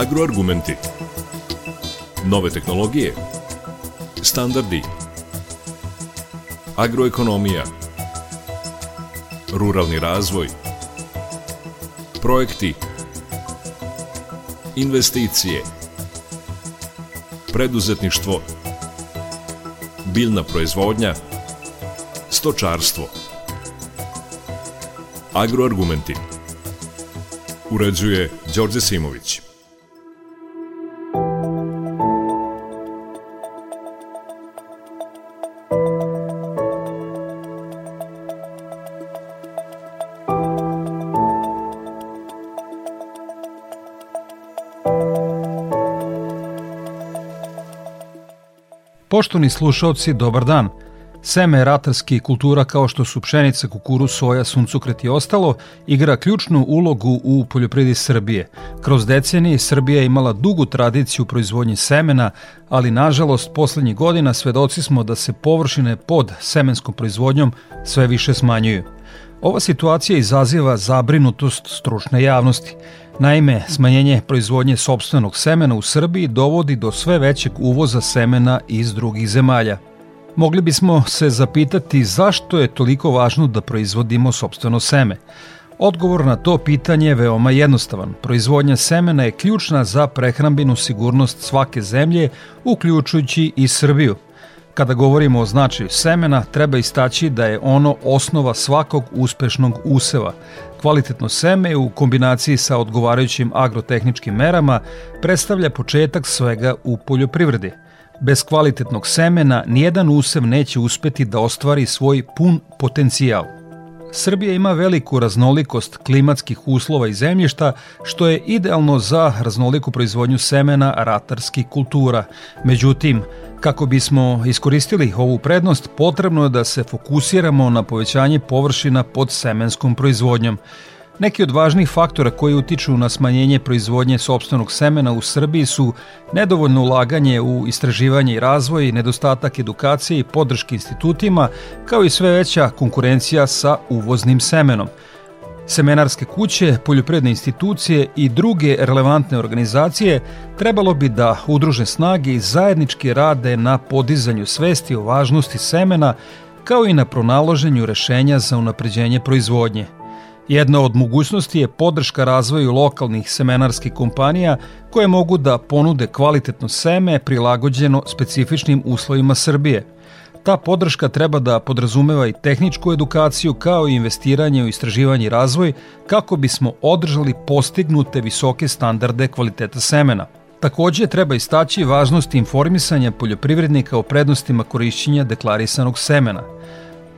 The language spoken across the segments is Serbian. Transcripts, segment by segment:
Agroargumenti. Nove tehnologije. Standardi. Agroekonomija. Ruralni razvoj. Projekti. Investicije. Preduzetništvo. Biljna proizvodnja. Stočarstvo. Agroargumenti. Uređuje Đorđe Simović. Poštovni slušalci, dobar dan. Seme ratarski kultura kao što su pšenica, kukuruz, soja, suncokret i ostalo igra ključnu ulogu u poljoprivredi Srbije. Kroz decenije Srbija je imala dugu tradiciju proizvodnje semena, ali nažalost poslednjih godina svedoci smo da se površine pod semenskom proizvodnjom sve više smanjuju. Ova situacija izaziva zabrinutost stručne javnosti. Naime, smanjenje proizvodnje sobstvenog semena u Srbiji dovodi do sve većeg uvoza semena iz drugih zemalja. Mogli bismo se zapitati zašto je toliko važno da proizvodimo sobstveno seme. Odgovor na to pitanje je veoma jednostavan. Proizvodnja semena je ključna za prehrambenu sigurnost svake zemlje, uključujući i Srbiju. Kada govorimo o značaju semena, treba istaći da je ono osnova svakog uspešnog useva. Kvalitetno seme u kombinaciji sa odgovarajućim agrotehničkim merama predstavlja početak svega u poljoprivredi. Bez kvalitetnog semena nijedan usev neće uspeti da ostvari svoj pun potencijal. Srbija ima veliku raznolikost klimatskih uslova i zemljišta, što je idealno za raznoliku proizvodnju semena ratarskih kultura. Međutim, kako bismo iskoristili ovu prednost, potrebno je da se fokusiramo na povećanje površina pod semenskom proizvodnjom. Neki od važnih faktora koji utiču na smanjenje proizvodnje sobstvenog semena u Srbiji su nedovoljno ulaganje u istraživanje i razvoj, nedostatak edukacije i podrške institutima, kao i sve veća konkurencija sa uvoznim semenom. Semenarske kuće, poljopredne institucije i druge relevantne organizacije trebalo bi da udruže snage i zajednički rade na podizanju svesti o važnosti semena, kao i na pronaloženju rešenja za unapređenje proizvodnje – Jedna od mogućnosti je podrška razvoju lokalnih semenarskih kompanija koje mogu da ponude kvalitetno seme prilagođeno specifičnim uslovima Srbije. Ta podrška treba da podrazumeva i tehničku edukaciju kao i investiranje u istraživanje i razvoj kako bismo održali postignute visoke standarde kvaliteta semena. Takođe treba istaći važnost informisanja poljoprivrednika o prednostima korišćenja deklarisanog semena –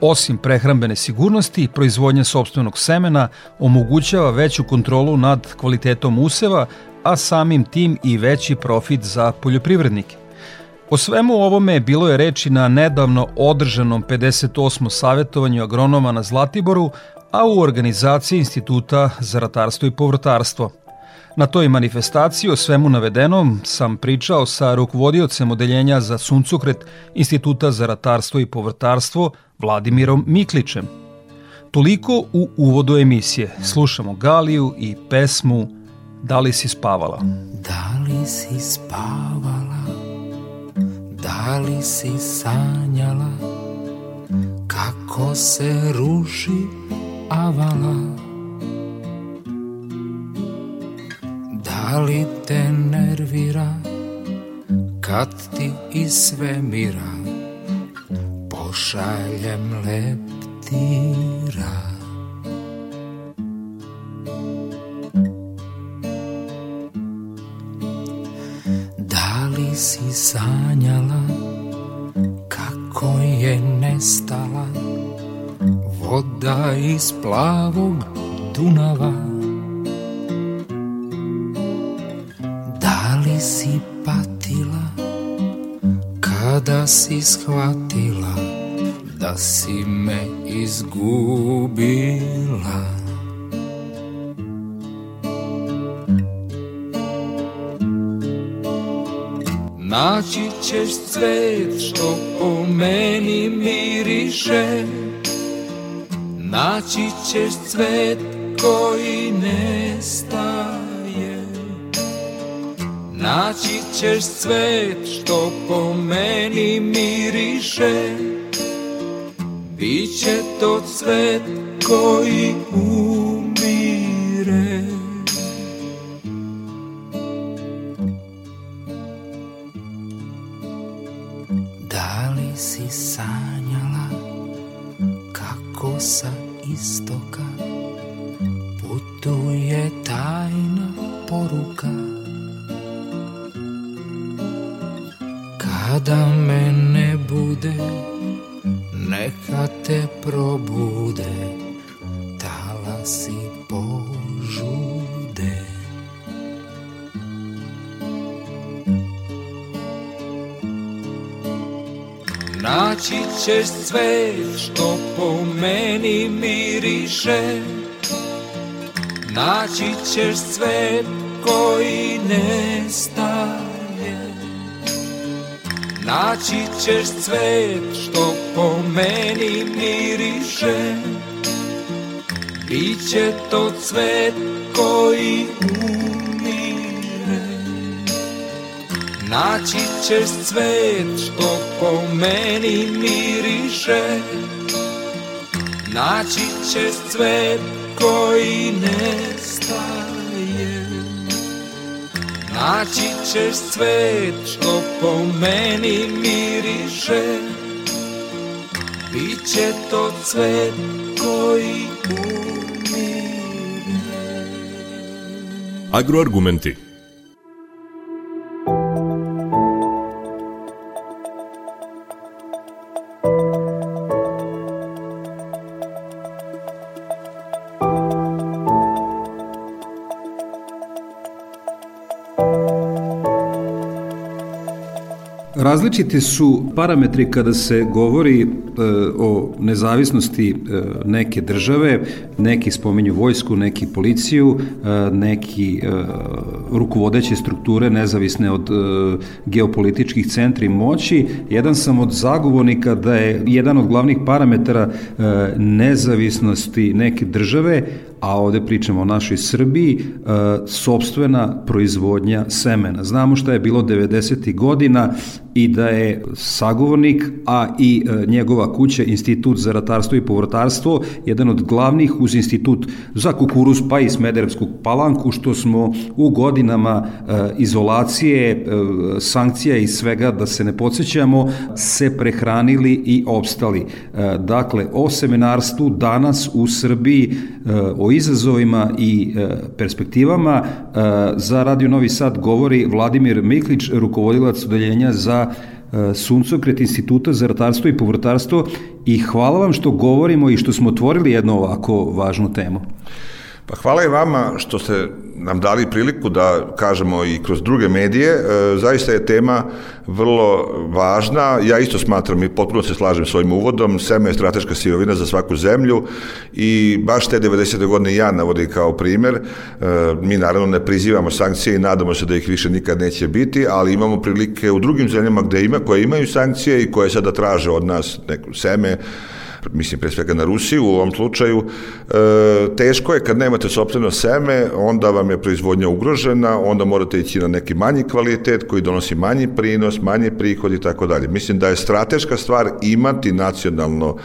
Osim prehrambene sigurnosti, proizvodnja sobstvenog semena omogućava veću kontrolu nad kvalitetom useva, a samim tim i veći profit za poljoprivrednike. O svemu ovome bilo je reči na nedavno održanom 58. savjetovanju agronoma na Zlatiboru, a u organizaciji Instituta za ratarstvo i povrtarstvo – Na toj manifestaciji o svemu navedenom sam pričao sa rukovodiocem odeljenja za suncokret Instituta za ratarstvo i povrtarstvo Vladimirom Miklićem. Toliko u uvodu emisije. Slušamo Galiju i pesmu Da li si spavala? Da li si spavala? Da li si sanjala? Kako se ruši avala? Da li te nervira kad ti iz svemira pošaljem leptira? Da si sanjala voda iz plavog Dunava? si patila kada si shvatila da si me izgubila Naći ćeš cvet što po meni miriše Naći ćeš cvet koji nestaje. Naći ćeš cvet što po meni miriše. Biće to cvet koji umire ćeš cvet koji ne staje Naći ćeš cvet što po meni miriše. Biće to cvet koji umire. Naći ćeš cvet što po meni miriše. Naći ćeš cvet koji nestaje Naći ćeš cvet što po meni miriše Biće to cvet koji umire Agroargumenti. Različiti su parametri kada se govori e, o nezavisnosti e, neke države, neki spominju vojsku, neki policiju, e, neki e, rukovodeće strukture nezavisne od e, geopolitičkih centri moći. Jedan sam od zagovornika da je jedan od glavnih parametara e, nezavisnosti neke države, a ovde pričamo o našoj Srbiji, e, sobstvena proizvodnja semena. Znamo šta je bilo 90. godina i da je sagovornik, a i e, njegova kuća, Institut za ratarstvo i povrtarstvo, jedan od glavnih uz Institut za kukuruz pa i Smederevsku palanku, što smo u godinama e, izolacije, e, sankcija i svega, da se ne podsjećamo, se prehranili i opstali. Dakle, o seminarstvu danas u Srbiji, o izazovima i perspektivama za Radio Novi Sad govori Vladimir Miklić, rukovodilac odeljenja za e, Suncokret Instituta za ratarstvo i povrtarstvo i hvala vam što govorimo i što smo otvorili jednu ovako važnu temu. Pa hvala i vama što ste nam dali priliku da kažemo i kroz druge medije. E, zaista je tema vrlo važna. Ja isto smatram i potpuno se slažem s ovim uvodom. Seme je strateška sirovina za svaku zemlju i baš te 90. godine ja navodim kao primer. E, mi naravno ne prizivamo sankcije i nadamo se da ih više nikad neće biti, ali imamo prilike u drugim zemljama gde ima, koje imaju sankcije i koje sada traže od nas neku seme, mislim pre svega na Rusiju u ovom slučaju, e, teško je kad nemate sobstveno seme, onda vam je proizvodnja ugrožena, onda morate ići na neki manji kvalitet koji donosi manji prinos, manji prihod i tako dalje. Mislim da je strateška stvar imati nacionalno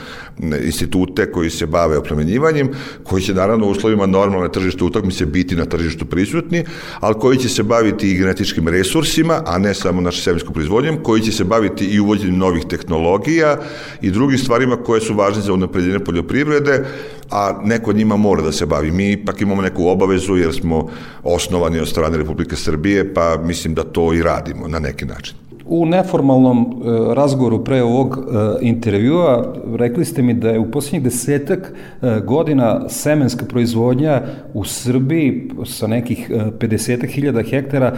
institute koji se bave oplemenjivanjem, koji će naravno u uslovima normalne tržište utakmice biti na tržištu prisutni, ali koji će se baviti i genetičkim resursima, a ne samo našom semenskom proizvodnjom, koji će se baviti i uvođenjem novih tehnologija i drugim stvarima koje su važne za unapređenje poljoprivrede, a neko njima mora da se bavi. Mi ipak imamo neku obavezu jer smo osnovani od strane Republike Srbije, pa mislim da to i radimo na neki način. U neformalnom e, razgovoru pre ovog e, intervjua rekli ste mi da je u posljednjih desetak e, godina semenska proizvodnja u Srbiji sa nekih 50.000 hektara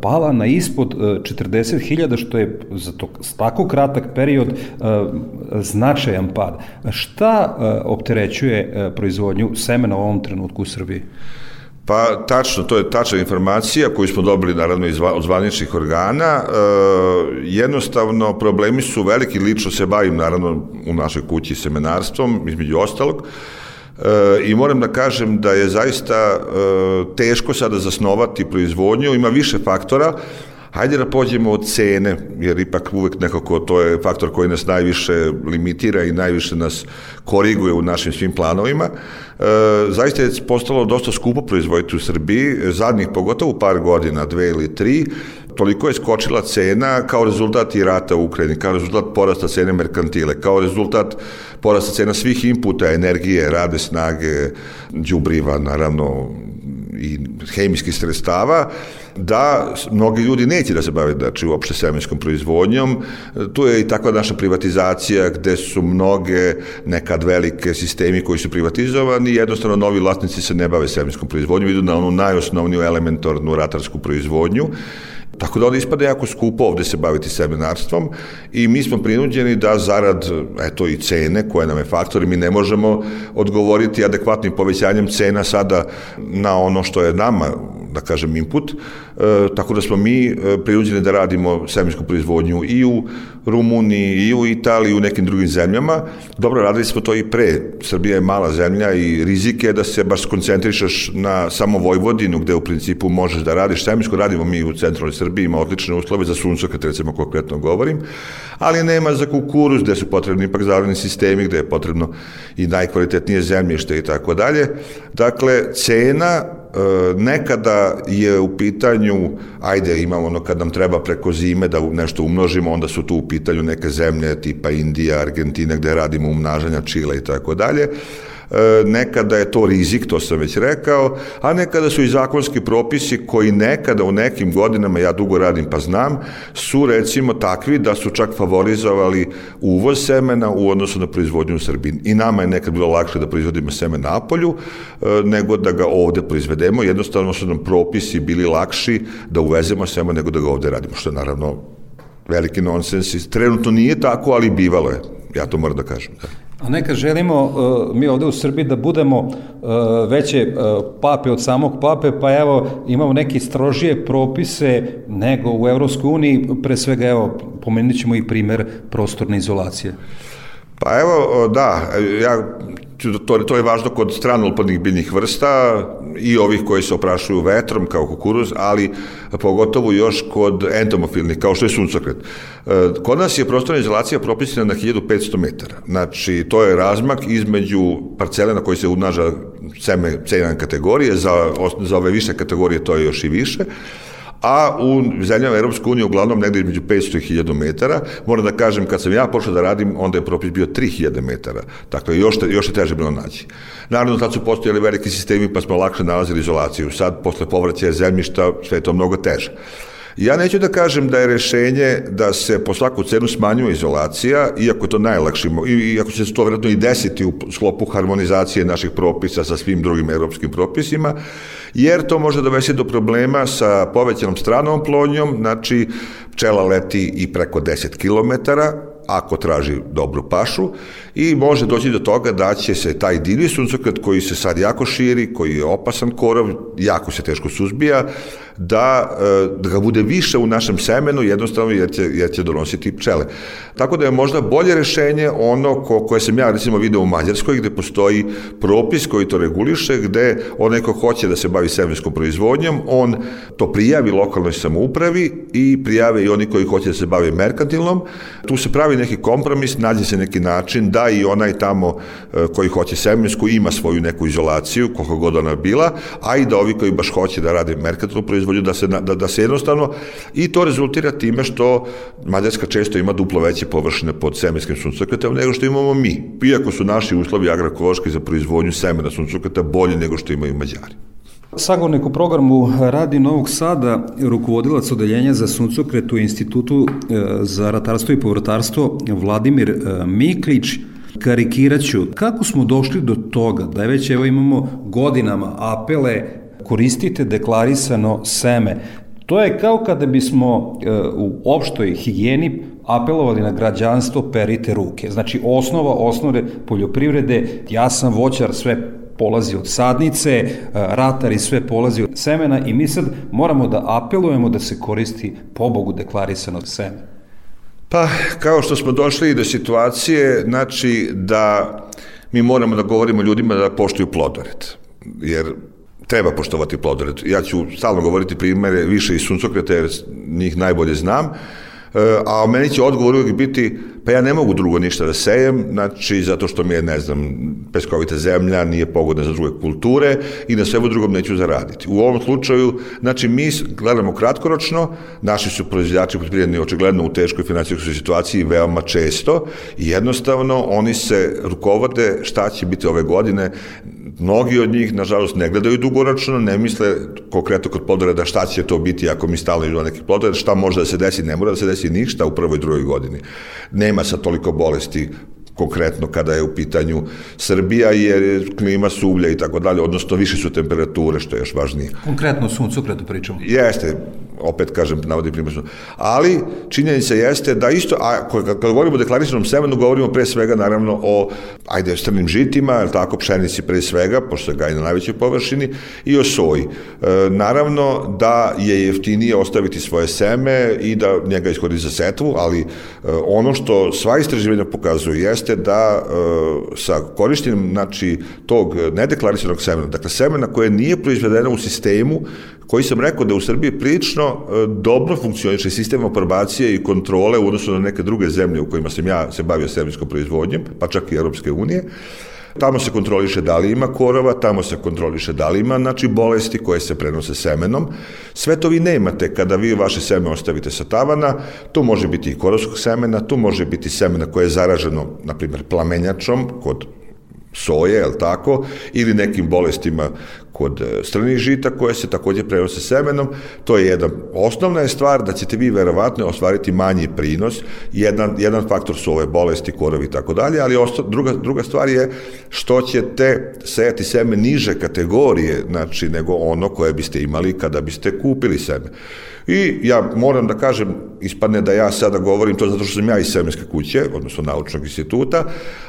pala na ispod 40.000 što je za to, tako kratak period značajan pad. Šta opterećuje proizvodnju semena u ovom trenutku u Srbiji? Pa tačno, to je tačna informacija koju smo dobili naravno iz zvaničnih organa. E, jednostavno problemi su veliki, lično se bavim naravno u našoj kući semenarstvom, između ostalog. i moram da kažem da je zaista teško sada zasnovati proizvodnju, ima više faktora, Hajde da pođemo od cene, jer ipak uvek nekako to je faktor koji nas najviše limitira i najviše nas koriguje u našim svim planovima. E, zaista je postalo dosta skupo proizvoditi u Srbiji, zadnjih pogotovo par godina, dve ili tri, toliko je skočila cena kao rezultat i rata u Ukrajini, kao rezultat porasta cene merkantile, kao rezultat porasta cena svih inputa, energije, rade snage, đubriva, naravno, i hemijskih sredstava, da mnogi ljudi neće da se bave znači, uopšte semenskom proizvodnjom. Tu je i takva naša privatizacija gde su mnoge nekad velike sistemi koji su privatizovani, jednostavno novi vlasnici se ne bave semenskom proizvodnjom, idu na onu najosnovniju elementarnu ratarsku proizvodnju Tako da onda ispada jako skupo ovde se baviti seminarstvom i mi smo prinuđeni da zarad eto i cene koje nam je faktor mi ne možemo odgovoriti adekvatnim povećanjem cena sada na ono što je nama da kažem, input, e, tako da smo mi e, prinuđeni da radimo seminsku proizvodnju i u Rumuniji, i u Italiji, i u nekim drugim zemljama. Dobro, radili smo to i pre. Srbija je mala zemlja i rizik je da se baš skoncentrišaš na samo Vojvodinu, gde u principu možeš da radiš seminsko. Radimo mi u centralnoj Srbiji, ima odlične uslove za kad recimo konkretno govorim, ali nema za kukuruz, gde su potrebni ipak zavrani sistemi, gde je potrebno i najkvalitetnije zemljište i tako dalje. Dakle, cena nekada je u pitanju, ajde imamo ono kad nam treba preko zime da nešto umnožimo, onda su tu u pitanju neke zemlje tipa Indija, Argentina gde radimo umnažanja Čile i tako dalje, E, nekada je to rizik, to sam već rekao, a nekada su i zakonski propisi koji nekada u nekim godinama, ja dugo radim pa znam, su recimo takvi da su čak favorizovali uvoz semena u odnosu na proizvodnju u Srbiji. I nama je nekad bilo lakše da proizvodimo seme na polju, e, nego da ga ovde proizvedemo. Jednostavno su nam propisi bili lakši da uvezemo seme nego da ga ovde radimo, što je naravno veliki nonsens. Trenutno nije tako, ali bivalo je. Ja to moram da kažem. Da. A neka želimo uh, mi ovde u Srbiji da budemo uh, veće uh, pape od samog pape, pa evo imamo neke strožije propise nego u Evropskoj uniji, pre svega evo pomenut ćemo i primer prostorne izolacije. Pa evo, da, ja to, to je važno kod stranolpadnih biljnih vrsta i ovih koji se oprašuju vetrom kao kukuruz, ali pogotovo još kod entomofilnih, kao što je suncokret. E, kod nas je prostorna izolacija propisana na 1500 metara. Znači, to je razmak između parcele na kojoj se unaža seme C1 kategorije, za, za ove više kategorije to je još i više a u zemljama Europske unije uglavnom negde između 500 i 1000 metara. Moram da kažem, kad sam ja počeo da radim, onda je propis bio 3000 metara. Dakle, još, još je teže bilo naći. Naravno, tad su postojali veliki sistemi, pa smo lakše nalazili izolaciju. Sad, posle povraćaja zemljišta, sve je to mnogo teže. Ja neću da kažem da je rešenje da se po svaku cenu smanjuje izolacija, iako je to najlakše, iako će se to vjerojatno i desiti u sklopu harmonizacije naših propisa sa svim drugim evropskim propisima, jer to može dovesti do problema sa povećanom stranom plonjom, znači pčela leti i preko 10 km, ako traži dobru pašu i može doći do toga da će se taj divlji suncokret koji se sad jako širi, koji je opasan korov, jako se teško suzbija, da, e, da ga bude više u našem semenu, jednostavno jer će, jer će donositi pčele. Tako da je možda bolje rešenje ono ko, koje sam ja recimo video u Mađarskoj, gde postoji propis koji to reguliše, gde onaj ko hoće da se bavi semenskom proizvodnjom, on to prijavi lokalnoj samoupravi i prijave i oni koji hoće da se bavi merkantilnom. Tu se pravi neki kompromis, nađe se neki način da i onaj tamo e, koji hoće semensku ima svoju neku izolaciju, koliko god ona bila, a i da ovi koji baš hoće da rade merkantilnu proizvodnju, da se, da, da se jednostavno, i to rezultira time što Mađarska često ima duplo veće površine pod semenskim suncokretom nego što imamo mi, iako su naši uslovi agrokološki za proizvodnju semena suncokreta bolji nego što imaju Mađari. Sagovornik u programu Radi Novog Sada, rukovodilac odeljenja za suncokret u Institutu e, za ratarstvo i povrtarstvo Vladimir e, Miklić, karikiraću, kako smo došli do toga da već evo imamo godinama apele koristite deklarisano seme. To je kao kada bismo e, u opštoj higijeni apelovali na građanstvo perite ruke. Znači osnova osnove poljoprivrede, ja sam voćar, sve polazi od sadnice, e, ratar i sve polazi od semena i mi sad moramo da apelujemo da se koristi pobogu deklarisano seme. Pa, kao što smo došli do situacije, znači da mi moramo da govorimo ljudima da poštuju plodored, jer treba poštovati plodored. Ja ću stalno govoriti primere više iz suncokreta, jer njih najbolje znam, a meni će odgovor uvijek biti, pa ja ne mogu drugo ništa da sejem, znači zato što mi je, ne znam, peskovita zemlja, nije pogodna za druge kulture i na svemu drugom neću zaraditi. U ovom slučaju, znači mi gledamo kratkoročno, naši su proizvođači poljoprivredni očigledno u teškoj financijskoj situaciji veoma često i jednostavno oni se rukovode šta će biti ove godine, Mnogi od njih, nažalost, ne gledaju dugoročno, ne misle konkretno kod plodoreda šta će to biti ako mi stalno idu neki plodoreda, šta može da se desi, ne mora da se desi ništa u prvoj drugoj godini. Nema sa toliko bolesti konkretno kada je u pitanju Srbija jer klima suvlja i tako dalje, odnosno više su temperature što je još važnije. Konkretno o suncokretu pričamo. Jeste, opet kažem, navodim primjer. Ali činjenica jeste da isto, a kada govorimo o deklarisanom semenu, govorimo pre svega naravno o, ajde, strnim žitima, tako, pšenici pre svega, pošto ga i na najvećoj površini, i o soji. E, naravno da je jeftinije ostaviti svoje seme i da njega iskoristi za setvu, ali e, ono što sva istraživanja pokazuju jeste da e, sa korištenjem znači, tog nedeklarisanog semena, dakle semena koje nije proizvedeno u sistemu koji sam rekao da u Srbiji prilično e, dobro funkcioniše sistem aprobacije i kontrole u odnosu na neke druge zemlje u kojima sam ja se bavio serijskom proizvodnjom, pa čak i Europske unije. Tamo se kontroliše da li ima korova, tamo se kontroliše da li ima znači, bolesti koje se prenose semenom. Sve to vi nemate kada vi vaše seme ostavite sa tavana, tu može biti i korovskog semena, tu može biti semena koje je zaraženo, na primjer, plamenjačom kod soje, je tako, ili nekim bolestima kod e, stranih žita koje se takođe prenose semenom. To je jedan, osnovna je stvar da ćete vi verovatno ostvariti manji prinos. Jedan, jedan faktor su ove bolesti, korovi i tako dalje, ali osta, druga, druga stvar je što ćete sejati seme niže kategorije, znači nego ono koje biste imali kada biste kupili seme. I ja moram da kažem, ispadne da ja sada govorim to zato što sam ja iz Semenske kuće, odnosno naučnog instituta,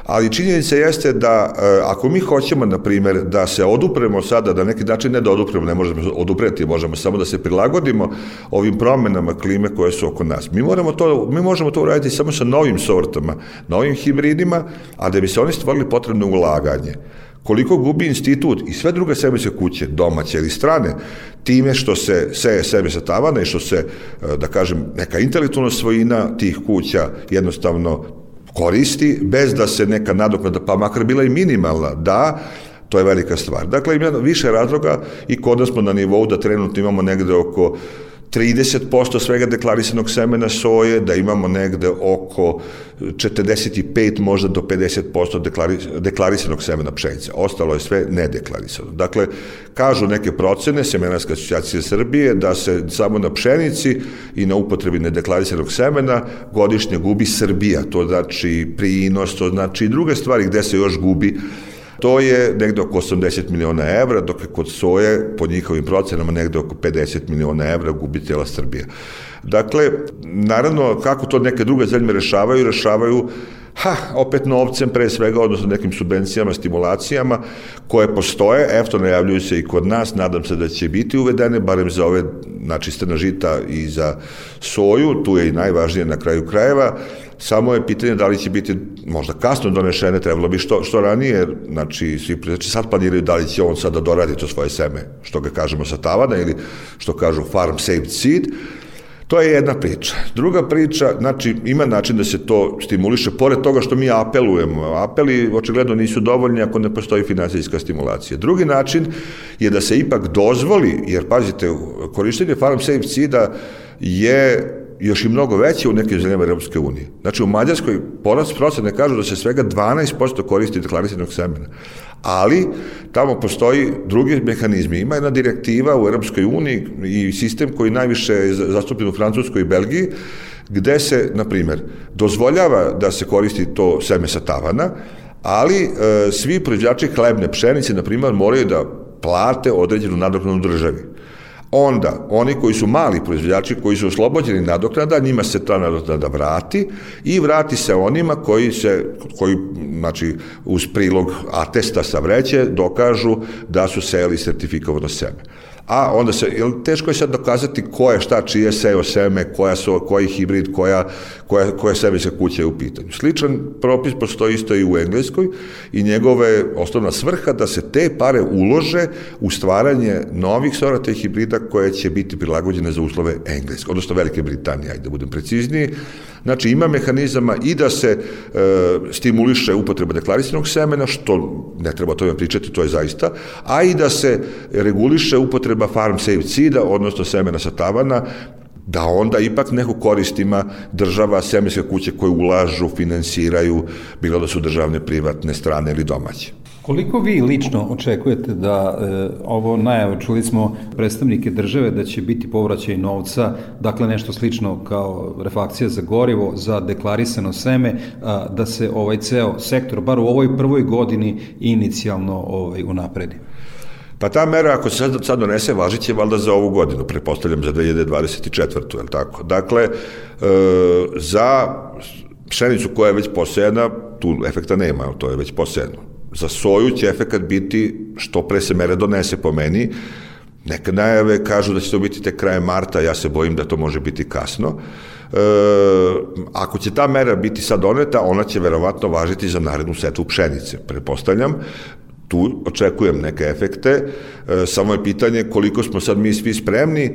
ali činjenica jeste da e, ako mi hoćemo, na primer, da se odupremo sada, da neki način ne da odupremo, ne možemo odupreti, možemo samo da se prilagodimo ovim promenama klime koje su oko nas. Mi, moramo to, mi možemo to uraditi samo sa novim sortama, novim hibridima, a da bi se oni stvorili potrebno ulaganje koliko gubi institut i sve druge semenske kuće, domaće ili strane, time što se seje sebe sa tavana i što se, e, da kažem, neka intelektualna svojina tih kuća jednostavno koristi, bez da se neka nadoknada, pa makar bila i minimalna, da, to je velika stvar. Dakle, ima više razloga i kod nas smo na nivou da trenutno imamo negde oko 30% svega deklarisanog semena soje, da imamo negde oko 45 možda do 50% deklari, deklarisanog semena pšenice. Ostalo je sve nedeklarisano. Dakle, kažu neke procene Semenarske asocijacije Srbije da se samo na pšenici i na upotrebi nedeklarisanog semena godišnje gubi Srbija. To znači prinos, to znači i druge stvari gde se još gubi To je negde oko 80 miliona evra, dok je kod soje, po njihovim procenama, negde oko 50 miliona evra gubi cijela Srbija. Dakle, naravno, kako to neke druge zemlje rešavaju, rešavaju ha, opet novcem pre svega, odnosno nekim subvencijama, stimulacijama koje postoje, eto najavljuju se i kod nas, nadam se da će biti uvedene, barem za ove, znači, strna žita i za soju, tu je i najvažnije na kraju krajeva, samo je pitanje da li će biti možda kasno donešene, trebalo bi što, što ranije, znači, svi znači sad planiraju da li će on sada da doradi to svoje seme, što ga kažemo sa tavana ili što kažu farm saved seed, To je jedna priča. Druga priča, znači, ima način da se to stimuliše, pored toga što mi apelujemo. Apeli očigledno nisu dovoljni ako ne postoji finansijska stimulacija. Drugi način je da se ipak dozvoli, jer pazite, korištenje farm safe seeda je još i mnogo veće u nekim zemljama Europske unije. Znači u Mađarskoj porast procene kažu da se svega 12% koristi deklarisanog semena. Ali tamo postoji drugi mehanizmi. Ima jedna direktiva u Europskoj uniji i sistem koji najviše je zastupljen u Francuskoj i Belgiji, gde se, na primer, dozvoljava da se koristi to seme sa tavana, ali e, svi proizvođači hlebne pšenice, na primer, moraju da plate određenu nadoknadu državi. Onda, oni koji su mali proizvođači, koji su oslobođeni nadoknada, njima se ta nadoknada vrati i vrati se onima koji se, koji, znači, uz prilog atesta sa vreće dokažu da su seli sertifikovano seme. A onda se, jel, teško je sad dokazati ko je šta, čije seo seme, koja su, koji hibrid, koja, koja, koja semenska kuća je u pitanju. Sličan propis postoji isto i u Engleskoj i njegove osnovna svrha da se te pare ulože u stvaranje novih sorata i hibrida koje će biti prilagođene za uslove Engleske, odnosno Velike Britanije, ajde da budem precizniji. Znači ima mehanizama i da se e, stimuliše upotreba deklarisanog semena, što ne treba o tome pričati, to je zaista, a i da se reguliše upotreba farm safe seeda, odnosno semena sa tavana, da onda ipak neku korist ima država, semenske kuće koje ulažu, finansiraju, bilo da su državne, privatne, strane ili domaće. Koliko vi lično očekujete da e, ovo najave, čuli smo predstavnike države da će biti povraćaj novca, dakle nešto slično kao refakcija za gorivo, za deklarisano seme, a, da se ovaj ceo sektor, bar u ovoj prvoj godini, inicijalno ovaj, unapredi? Pa ta mera, ako se sad, sad donese, važit će valjda za ovu godinu, prepostavljam za 2024. Je tako? Dakle, e, za pšenicu koja je već posejena, tu efekta nema, to je već posejeno. Za soju će efekat biti što pre se mere donese po meni, Neke najave kažu da će to biti te kraje marta, ja se bojim da to može biti kasno. E, ako će ta mera biti sad doneta, ona će verovatno važiti za narednu setu pšenice, prepostavljam tu očekujem neke efekte, e, samo je pitanje koliko smo sad mi svi spremni,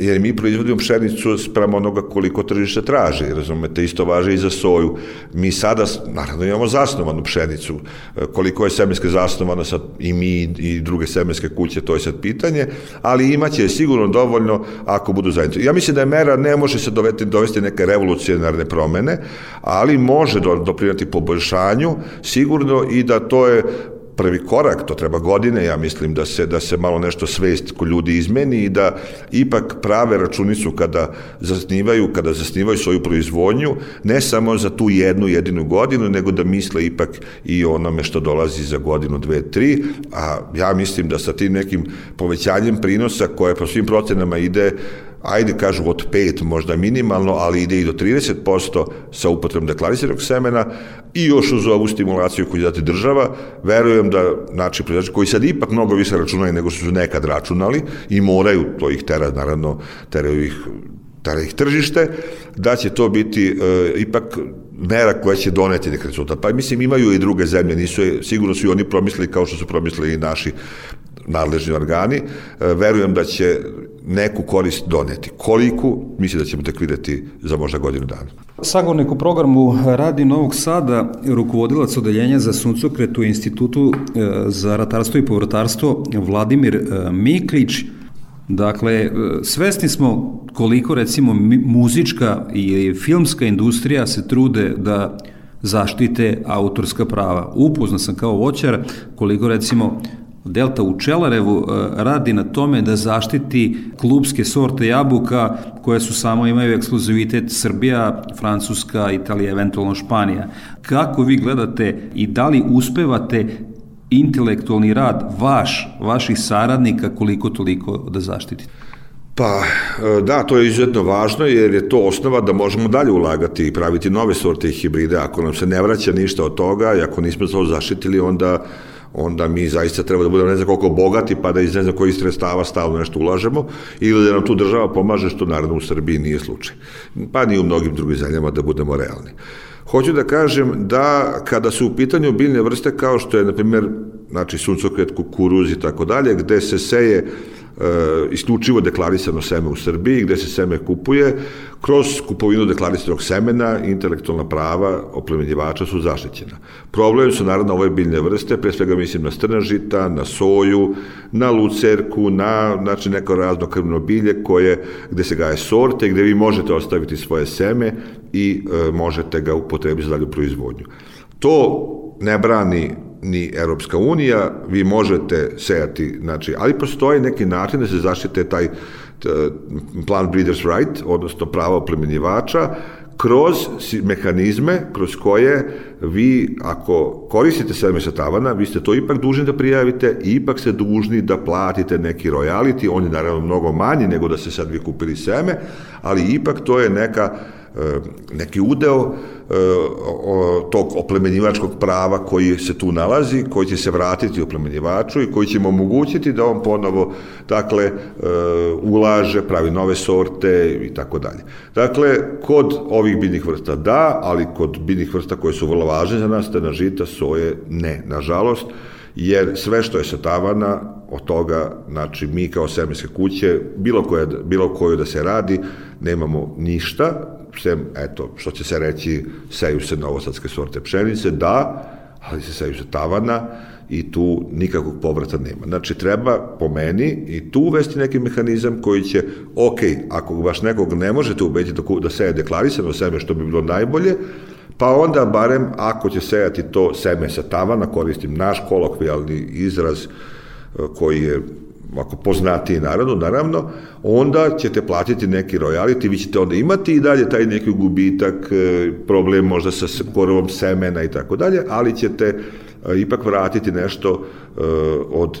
jer mi proizvodimo pšenicu sprem onoga koliko tržište traži, razumete, isto važe i za soju. Mi sada, naravno, imamo zasnovanu pšenicu, e, koliko je semenske zasnovano sad i mi i druge semenske kuće, to je sad pitanje, ali imaće sigurno dovoljno ako budu zainteresovani. Ja mislim da je mera ne može se dovesti, dovesti neke revolucionarne promene, ali može doprinati poboljšanju, sigurno i da to je prvi korak, to treba godine, ja mislim da se, da se malo nešto svest kod ljudi izmeni i da ipak prave računicu kada zasnivaju, kada zasnivaju svoju proizvodnju, ne samo za tu jednu jedinu godinu, nego da misle ipak i onome što dolazi za godinu, dve, tri, a ja mislim da sa tim nekim povećanjem prinosa koje po svim procenama ide ajde kažu od 5 možda minimalno, ali ide i do 30% sa upotrebom deklarisiranog semena i još uz ovu stimulaciju koju dati država, verujem da znači proizvođači koji sad ipak mnogo više računaju nego što su nekad računali i moraju, to ih tera naravno, teraju ih tera ih tržište, da će to biti e, ipak mera koja će doneti nek rezultat. Pa mislim imaju i druge zemlje, nisu sigurno su i oni promislili kao što su promislili i naši nadležni organi, e, verujem da će neku korist doneti. Koliku, mislim da ćemo tek videti za možda godinu dana. Sagovornik u programu Radi Novog Sada, rukovodilac odeljenja za suncokret u Institutu e, za ratarstvo i povrtarstvo Vladimir e, Miklić. Dakle, svesni smo koliko recimo muzička i filmska industrija se trude da zaštite autorska prava. Upoznan sam kao voćar koliko recimo Delta u Čelarevu e, radi na tome da zaštiti klubske sorte jabuka koje su samo imaju ekskluzivitet Srbija, Francuska, Italija, eventualno Španija. Kako vi gledate i da li uspevate intelektualni rad vaš, vaših saradnika koliko toliko da zaštitite? Pa e, da, to je izuzetno važno jer je to osnova da možemo dalje ulagati i praviti nove sorte i hibride. Ako nam se ne vraća ništa od toga i ako nismo to zaštitili, onda onda mi zaista treba da budemo ne znam koliko bogati, pa da iz ne znam kojih sredstava stalno nešto ulažemo, ili da nam tu država pomaže, što naravno u Srbiji nije slučaj. Pa ni u mnogim drugim zemljama da budemo realni. Hoću da kažem da kada su u pitanju biljne vrste kao što je, na primjer, znači suncokret, kukuruz i tako dalje, gde se seje isključivo deklarisano seme u Srbiji, gde se seme kupuje, kroz kupovinu deklarisanog semena, intelektualna prava oplemenjivača su zaštićena. Problem su naravno ove biljne vrste, pre svega mislim na strna žita, na soju, na lucerku, na znači, neko razno krvno bilje koje, gde se gaje sorte, gde vi možete ostaviti svoje seme i e, možete ga upotrebiti za dalju proizvodnju. To ne brani ni Europska unija, vi možete sejati, znači, ali postoji neki način da se zaštite taj plan Breeders' Right, odnosno prava oplemenjivača, kroz mehanizme kroz koje vi, ako koristite seme sa tavana, vi ste to ipak dužni da prijavite i ipak ste dužni da platite neki royalty, on je naravno mnogo manji nego da se sad vi kupili seme, ali ipak to je neka neki udeo tog oplemenjivačkog prava koji se tu nalazi, koji će se vratiti oplemenjivaču i koji će mu omogućiti da on ponovo dakle, ulaže, pravi nove sorte i tako dalje. Dakle, kod ovih biljnih vrsta da, ali kod biljnih vrsta koje su vrlo važne za nas, na žita, soje, ne, nažalost, jer sve što je sa tavana, od toga, znači mi kao semenske kuće, bilo koje, bilo koju da se radi, nemamo ništa, sem, eto, što će se reći, seju se novosadske sorte pšenice, da, ali se seju se tavana i tu nikakvog povrata nema. Znači, treba po meni i tu uvesti neki mehanizam koji će, ok, ako baš nekog ne možete ubediti da, da seje deklarisano seme, što bi bilo najbolje, pa onda barem ako će sejati to seme sa tavana, koristim naš kolokvijalni izraz e, koji je ako poznati narodu, naravno, onda ćete platiti neki royalty, vi ćete onda imati i dalje taj neki gubitak, e, problem možda sa korovom semena i tako dalje, ali ćete e, ipak vratiti nešto od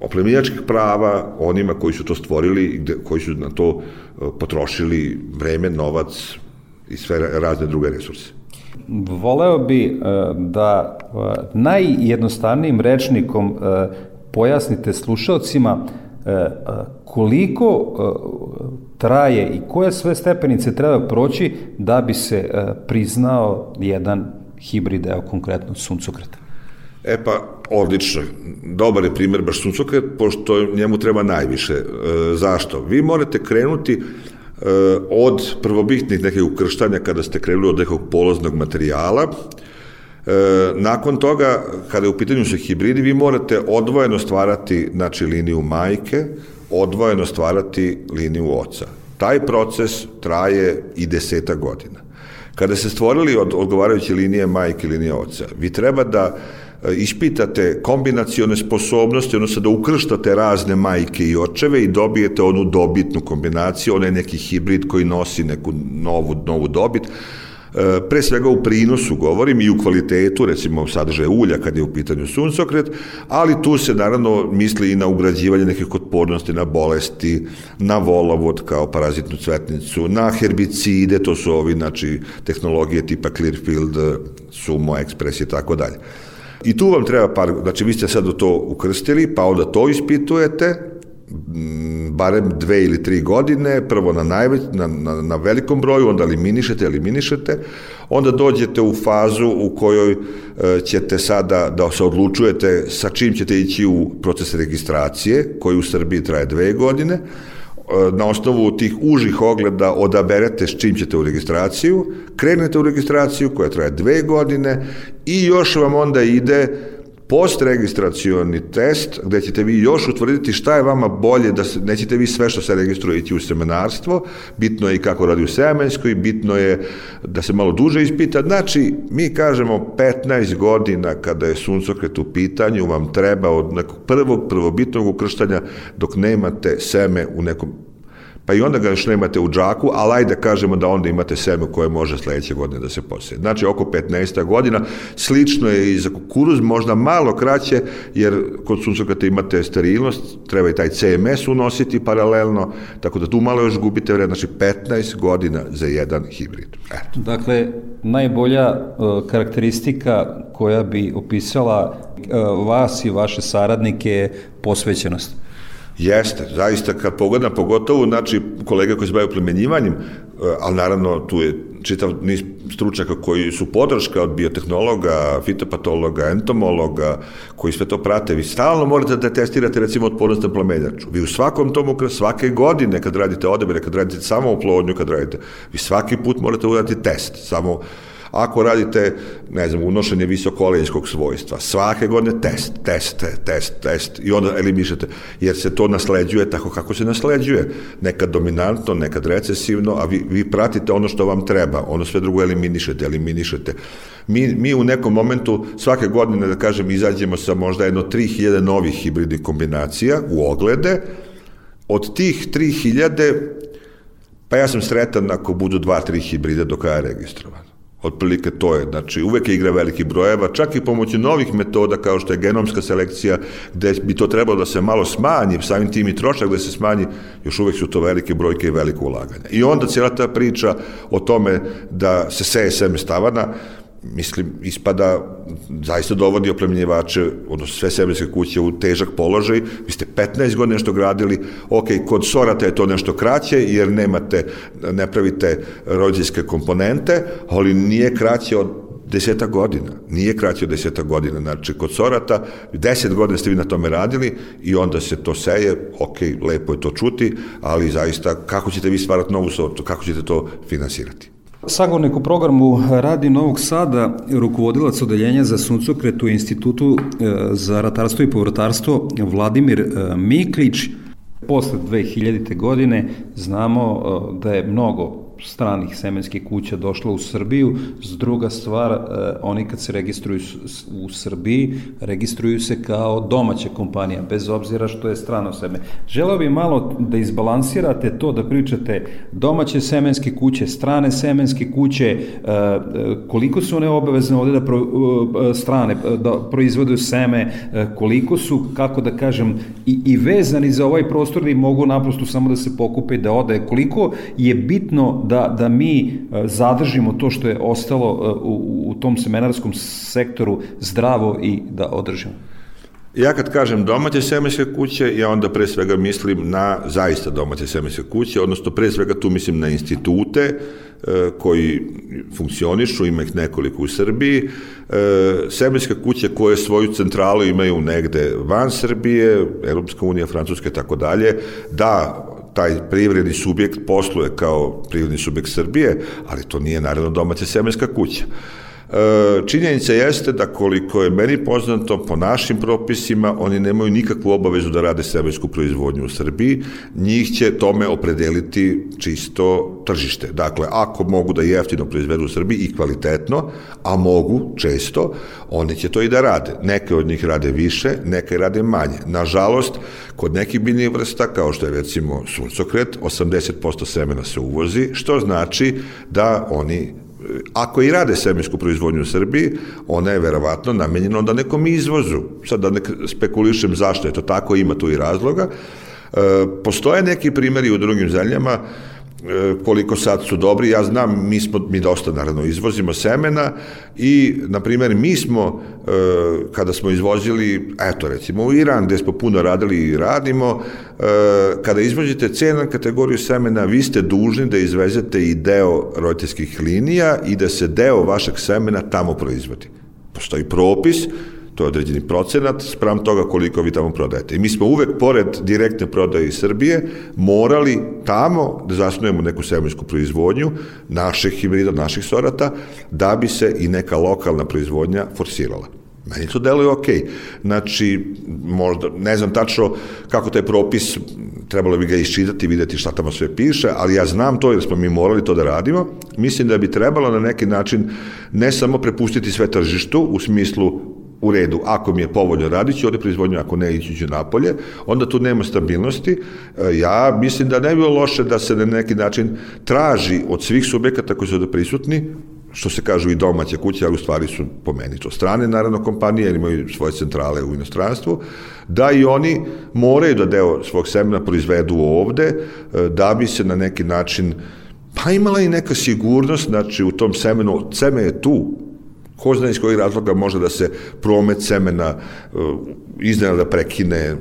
oplemenjačkih prava onima koji su to stvorili, koji su na to potrošili vreme, novac, i sve razne druge resurse. Voleo bi e, da e, najjednostavnijim rečnikom e, pojasnite slušalcima koliko traje i koje sve stepenice treba proći da bi se priznao jedan hibrid, evo konkretno suncokreta. E pa, odlično. Dobar je primjer baš suncokret, pošto njemu treba najviše. E, zašto? Vi morate krenuti Eh, od prvobitnih nekih ukrštanja kada ste krenuli od nekog poloznog materijala, eh, nakon toga, kada je u pitanju su hibridi, vi morate odvojeno stvarati znači, liniju majke, odvojeno stvarati liniju oca. Taj proces traje i deseta godina. Kada se stvorili od odgovarajuće linije majke i linije oca, vi treba da E, ispitate kombinacione sposobnosti, odnosno da ukrštate razne majke i očeve i dobijete onu dobitnu kombinaciju, onaj neki hibrid koji nosi neku novu, novu dobit, e, pre svega u prinosu govorim i u kvalitetu, recimo sadržaje ulja kad je u pitanju suncokret, ali tu se naravno misli i na ugrađivanje nekih otpornosti na bolesti, na volovod kao parazitnu cvetnicu, na herbicide, to su ovi, znači, tehnologije tipa Clearfield, Sumo, Express i tako dalje. I tu vam treba par, znači vi ste sad to ukrstili, pa onda to ispitujete, barem dve ili tri godine, prvo na, najveć, na, na, na velikom broju, onda eliminišete, eliminišete, onda dođete u fazu u kojoj e, ćete sada da se odlučujete sa čim ćete ići u proces registracije, koji u Srbiji traje dve godine, E, na osnovu tih užih ogleda odaberete s čim ćete u registraciju, krenete u registraciju koja traje dve godine i još vam onda ide postregistracioni test gde ćete vi još utvrditi šta je vama bolje, da se, nećete vi sve što se registruje ići u seminarstvo, bitno je i kako radi u semenskoj, bitno je da se malo duže ispita. Znači, mi kažemo 15 godina kada je suncokret u pitanju, vam treba od nekog prvog prvobitnog ukrštanja dok nemate seme u nekom pa i onda ga još nemate u džaku, ali ajde kažemo da onda imate seme koje može sledeće godine da se posije. Znači oko 15 godina, slično je i za kukuruz, možda malo kraće, jer kod suncokrata imate sterilnost, treba i taj CMS unositi paralelno, tako da tu malo još gubite vreme, znači 15 godina za jedan hibrid. Eto. Dakle, najbolja uh, karakteristika koja bi opisala uh, vas i vaše saradnike je posvećenost. Jeste, zaista kad pogledam, pogotovo, znači, kolega koji se bavaju plemenjivanjem, e, ali naravno tu je čitav niz stručnjaka koji su podrška od biotehnologa, fitopatologa, entomologa, koji sve to prate. Vi stalno morate da testirate recimo otpornost na plamenjaču. Vi u svakom tomu, svake godine kad radite odabire, kad radite samo oplodnju, kad radite, vi svaki put morate uraditi test. Samo Ako radite, ne znam, unošenje visokolenjskog svojstva, svake godine test, test, test, test i onda eliminišete, jer se to nasleđuje tako kako se nasleđuje. Nekad dominantno, nekad recesivno, a vi, vi pratite ono što vam treba, ono sve drugo eliminišete, eliminišete. Mi, mi u nekom momentu svake godine, da kažem, izađemo sa možda jedno 3000 novih hibridnih kombinacija u oglede, od tih 3000 Pa ja sam sretan ako budu dva, tri hibrida do kraja registrovano. Otprilike to je, znači uvek je igra veliki brojeva, čak i pomoću novih metoda kao što je genomska selekcija, gde bi to trebalo da se malo smanji, samim tim i trošak da se smanji, još uvek su to velike brojke i veliko ulaganje. I onda cijela ta priča o tome da se seje seme stavana, mislim, ispada, zaista dovodi oplemljivače, odnosno sve semenske kuće u težak položaj. Vi ste 15 godina nešto gradili, ok, kod sorata je to nešto kraće, jer nemate, ne pravite rođinske komponente, ali nije kraće od deseta godina. Nije kraće od deseta godina. Znači, kod sorata, deset godina ste vi na tome radili i onda se to seje, ok, lepo je to čuti, ali zaista, kako ćete vi stvarati novu sortu, kako ćete to finansirati? Sagovornik u programu Radi Novog Sada, rukovodilac odeljenja za suncokret u Institutu e, za ratarstvo i povrtarstvo Vladimir e, Miklić. Posle 2000. godine znamo e, da je mnogo stranih semenskih kuća došla u Srbiju. S druga stvar, e, oni kad se registruju u Srbiji, registruju se kao domaća kompanija, bez obzira što je strano seme. Želeo bih malo da izbalansirate to, da pričate domaće semenske kuće, strane semenske kuće, e, e, koliko su one obavezne ovde da pro, strane, da proizvode seme, koliko su, kako da kažem, i, i vezani za ovaj prostor da mogu naprosto samo da se pokupe i da ode, koliko je bitno da, da mi e, zadržimo to što je ostalo e, u, u tom semenarskom sektoru zdravo i da održimo? Ja kad kažem domaće semenske kuće, ja onda pre svega mislim na zaista domaće semenske kuće, odnosno pre svega tu mislim na institute e, koji funkcionišu, ima ih nekoliko u Srbiji, semenske kuće koje svoju centralu imaju negde van Srbije, Europska unija, Francuska i tako dalje, da taj privredni subjekt posluje kao privredni subjekt Srbije, ali to nije naravno domaća semenska kuća. E, činjenica jeste da koliko je meni poznato po našim propisima, oni nemaju nikakvu obavezu da rade semensku proizvodnju u Srbiji, njih će tome opredeliti čisto tržište. Dakle, ako mogu da jeftino proizvedu u Srbiji i kvalitetno, a mogu često, oni će to i da rade. Neke od njih rade više, neke rade manje. Nažalost, kod nekih biljnih vrsta, kao što je recimo suncokret, 80% semena se uvozi, što znači da oni ako i rade semensku proizvodnju u Srbiji, ona je verovatno namenjena onda nekom izvozu. Sad da ne spekulišem zašto je to tako, ima tu i razloga. E, postoje neki primjeri u drugim zemljama koliko sad su dobri, ja znam, mi smo, mi dosta naravno izvozimo semena i, na primjer, mi smo, e, kada smo izvozili, eto recimo u Iran, gde smo puno radili i radimo, e, kada izvozite cena kategoriju semena, vi ste dužni da izvezete i deo roditeljskih linija i da se deo vašeg semena tamo proizvodi. Postoji propis, to je određeni procenat sprem toga koliko vi tamo prodajete. I mi smo uvek, pored direktne prodaje iz Srbije, morali tamo da zasnujemo neku semensku proizvodnju naših hibrida, naših sorata, da bi se i neka lokalna proizvodnja forsirala. Meni to deluje ok. Znači, možda, ne znam tačno kako taj propis, trebalo bi ga iščitati, videti šta tamo sve piše, ali ja znam to jer smo mi morali to da radimo. Mislim da bi trebalo na neki način ne samo prepustiti sve tržištu u smislu u redu, ako mi je povoljno radit ću ovde proizvodnju, ako ne ići ću napolje, onda tu nema stabilnosti. E, ja mislim da ne bi bilo loše da se na neki način traži od svih subjekata koji su da prisutni, što se kažu i domaće kuće, ali u stvari su po meni to strane, naravno, kompanije, jer imaju svoje centrale u inostranstvu, da i oni moraju da deo svog semena proizvedu ovde, e, da bi se na neki način pa imala i neka sigurnost, znači u tom semenu, seme je tu, ko zna iz kojih razloga može da se promet semena uh, iznenada prekine,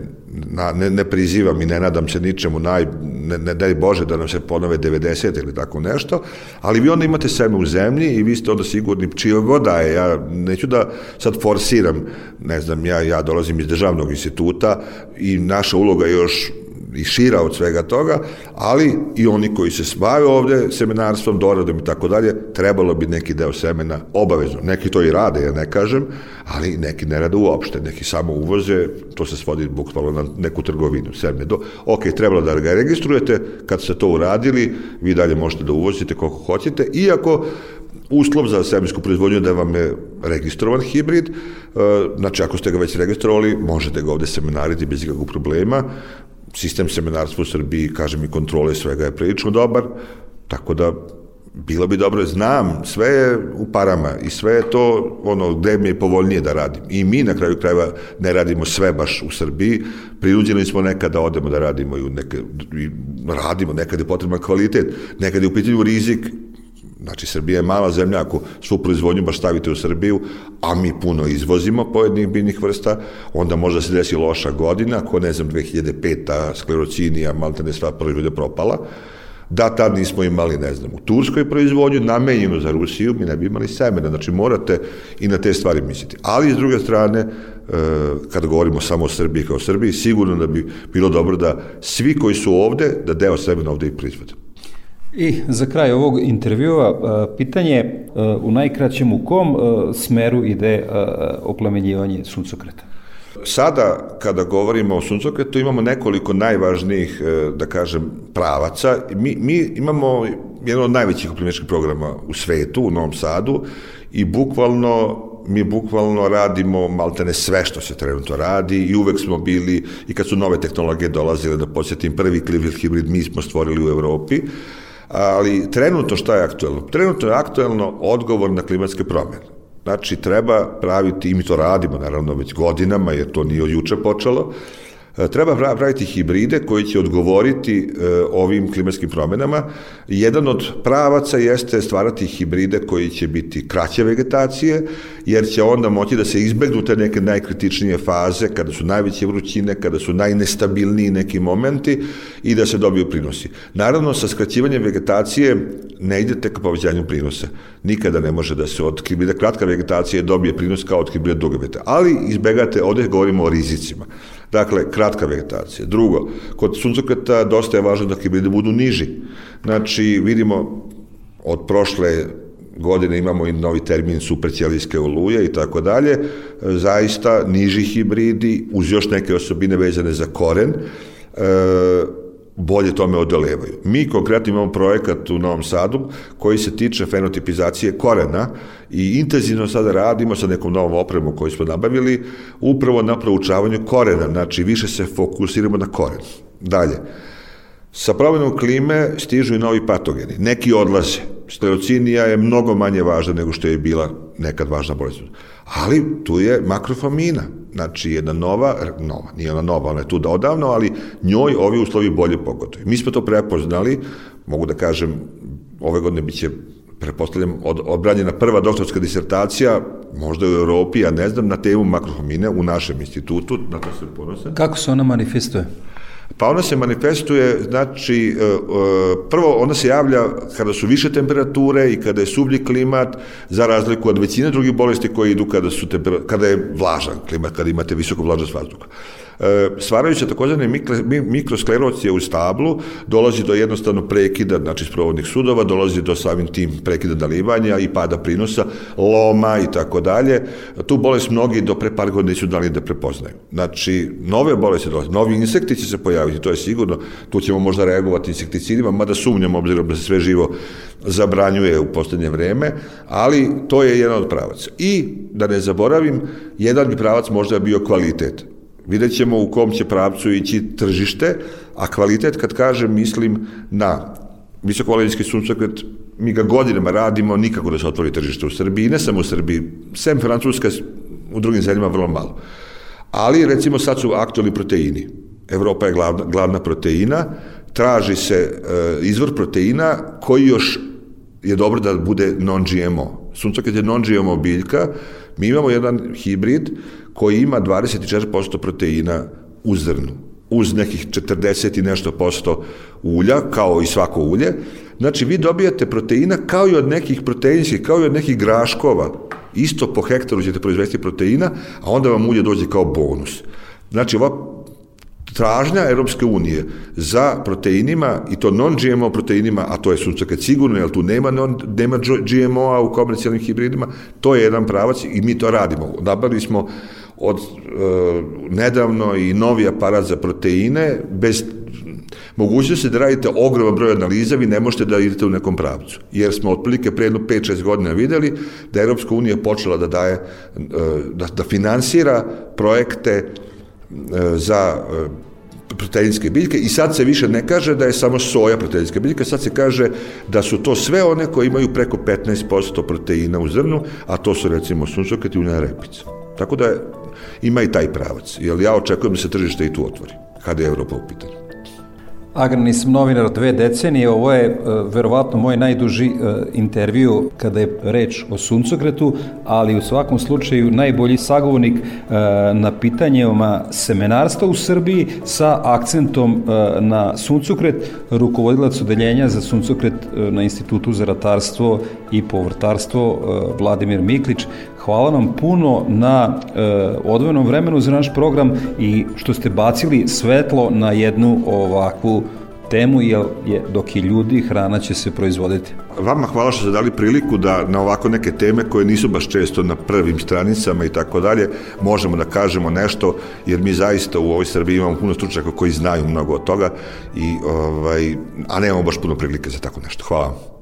na, ne, ne prizivam i ne nadam se ničemu, naj, ne, ne daj Bože da nam se ponove 90 ili tako nešto, ali vi onda imate seme u zemlji i vi ste onda sigurni čija god da je, ja neću da sad forsiram, ne znam, ja, ja dolazim iz državnog instituta i naša uloga je još i šira od svega toga, ali i oni koji se bave ovde seminarstvom, doradom i tako dalje, trebalo bi neki deo semena obavezno. Neki to i rade, ja ne kažem, ali neki ne rade uopšte, neki samo uvoze, to se svodi bukvalno na neku trgovinu, semne. Do, ok, trebalo da ga registrujete, kad ste to uradili, vi dalje možete da uvozite koliko hoćete, iako uslov za semensku proizvodnju da vam je registrovan hibrid, e, znači ako ste ga već registrovali, možete ga ovde seminariti bez ikakvog problema, sistem seminarstva u Srbiji, kažem i kontrole svega je prilično dobar, tako da bilo bi dobro, znam, sve je u parama i sve je to ono gde mi je povoljnije da radim. I mi na kraju krajeva ne radimo sve baš u Srbiji, prinuđeni smo nekada da odemo da radimo i, neke, i radimo, nekada je potreban kvalitet, nekada je u pitanju rizik, Znači, Srbija je mala zemlja, ako svu proizvodnju baš stavite u Srbiju, a mi puno izvozimo pojedinih biljnih vrsta, onda može se desi loša godina, ako ne znam, 2005. sklerocinija, malte ne sva proizvodnja propala, da tad nismo imali, ne znam, u Turskoj proizvodnju namenjenu za Rusiju, mi ne bi imali semena, znači morate i na te stvari misliti. Ali, s druge strane, e, kada govorimo samo o Srbiji kao o Srbiji, sigurno da bi bilo dobro da svi koji su ovde, da deo semena ovde i proizvode. I za kraj ovog intervjua e, pitanje e, u najkraćem u kom smeru ide oplemenjivanje suncokreta? Sada, kada govorimo o suncokretu, imamo nekoliko najvažnijih, e, da kažem, pravaca. Mi, mi imamo jedan od najvećih oplemeničkih programa u svetu, u Novom Sadu, i bukvalno mi bukvalno radimo maltene sve što se trenutno radi i uvek smo bili, i kad su nove tehnologije dolazile, da podsjetim, prvi Cleveland hibrid mi smo stvorili u Evropi, ali trenutno šta je aktuelno? Trenutno je aktuelno odgovor na klimatske promjene. Znači, treba praviti, i mi to radimo, naravno, već godinama, jer to nije od juče počelo, treba praviti hibride koji će odgovoriti e, ovim klimatskim promenama. Jedan od pravaca jeste stvarati hibride koji će biti kraće vegetacije, jer će onda moći da se izbegnu te neke najkritičnije faze, kada su najveće vrućine, kada su najnestabilniji neki momenti i da se dobiju prinosi. Naravno, sa skraćivanjem vegetacije ne idete ka povećanju prinosa. Nikada ne može da se od hibrida kratka vegetacije dobije prinos kao od hibrida duga vegetacije. Ali izbegate, ovde govorimo o rizicima. Dakle, kratka vegetacija. Drugo, kod suncokreta dosta je važno da hibridi budu niži. Znači, vidimo od prošle godine imamo i novi termin supercijalijske oluje i tako dalje, zaista niži hibridi uz još neke osobine vezane za koren, e, bolje tome odolevaju. Mi konkretno imamo projekat u Novom Sadu koji se tiče fenotipizacije korena i intenzivno sada radimo sa nekom novom opremom koju smo nabavili upravo na proučavanju korena, znači više se fokusiramo na koren. Dalje, sa promenom klime stižu i novi patogeni. Neki odlaze. Stereocinija je mnogo manje važna nego što je bila nekad važna bolest. Ali tu je makrofamina, znači jedna nova, nova, nije ona nova, ona je tu da odavno, ali njoj ovi uslovi bolje pogotuju. Mi smo to prepoznali, mogu da kažem, ove godine biće prepostavljam, od, odbranjena prva doktorska disertacija, možda u Europi, ja ne znam, na temu makrohomine u našem institutu, na to se ponosim. Kako se ona manifestuje? Pa ona se manifestuje, znači, e, e, prvo ona se javlja kada su više temperature i kada je sublji klimat, za razliku od većine drugih bolesti koje idu kada, su kada je vlažan klimat, kada imate visoko vlažnost vazduha. E, stvarajući takozvane mikrosklerocije u stablu, dolazi do jednostavno prekida, znači sprovodnih sudova, dolazi do samim tim prekida dalivanja i pada prinosa, loma i tako dalje. Tu bolest mnogi do pre par godina nisu dali da prepoznaju. Znači, nove bolesti dolaze, novi insekti će se pojaviti, to je sigurno, tu ćemo možda reagovati insekticidima, mada sumnjamo obzirom da se sve živo zabranjuje u poslednje vreme, ali to je jedan od pravaca. I, da ne zaboravim, jedan bi pravac možda bio kvalitet. Vidjet ćemo u kom će pravcu ići tržište, a kvalitet, kad kažem, mislim na visokovaljenski suncokret, mi ga godinama radimo, nikako da se otvori tržište u Srbiji, ne samo u Srbiji, sem Francuska, u drugim zemljama vrlo malo. Ali, recimo, sad su aktualni proteini. Evropa je glavna, glavna proteina, traži se e, izvor proteina koji još je dobro da bude non-GMO. Suncokret je non-GMO biljka, mi imamo jedan hibrid koji ima 24% proteina u zrnu, uz nekih 40 i nešto posto ulja, kao i svako ulje. Znači, vi dobijate proteina kao i od nekih proteinskih, kao i od nekih graškova. Isto po hektaru ćete proizvesti proteina, a onda vam ulje dođe kao bonus. Znači, ova tražnja Europske unije za proteinima, i to non-GMO proteinima, a to je suncokret sigurno, jer tu nema, non, nema GMO-a u komercijalnim hibridima, to je jedan pravac i mi to radimo. Nabavili smo od e, nedavno i novi aparat za proteine, bez mogućnosti da radite ogroman broj analiza, vi ne možete da idete u nekom pravcu. Jer smo otprilike pre jedno 5-6 godina videli da Europska unija počela da daje, e, da, da finansira projekte e, za e, proteinske biljke i sad se više ne kaže da je samo soja proteinska biljka, sad se kaže da su to sve one koje imaju preko 15% proteina u zrnu, a to su recimo suncokreti i unjena repica. Tako da ima i taj pravac, jer ja očekujem da se tržište i tu otvori, kada je Evropa u pitanju. Agrarni sam novinar dve decenije, ovo je uh, verovatno moj najduži uh, intervju kada je reč o suncokretu, ali u svakom slučaju najbolji sagovornik uh, na pitanjima semenarstva u Srbiji sa akcentom na suncokret, rukovodilac odeljenja za suncokret na Institutu za ratarstvo i povrtarstvo Vladimir Miklić. Hvala nam puno na e, odvojenom vremenu za naš program i što ste bacili svetlo na jednu ovakvu temu, jer je, dok je ljudi, hrana će se proizvoditi. Vama hvala što ste dali priliku da na ovako neke teme koje nisu baš često na prvim stranicama i tako dalje, možemo da kažemo nešto, jer mi zaista u ovoj Srbiji imamo puno stručaka koji znaju mnogo od toga, i, ovaj, a nemamo baš puno prilike za tako nešto. Hvala vam.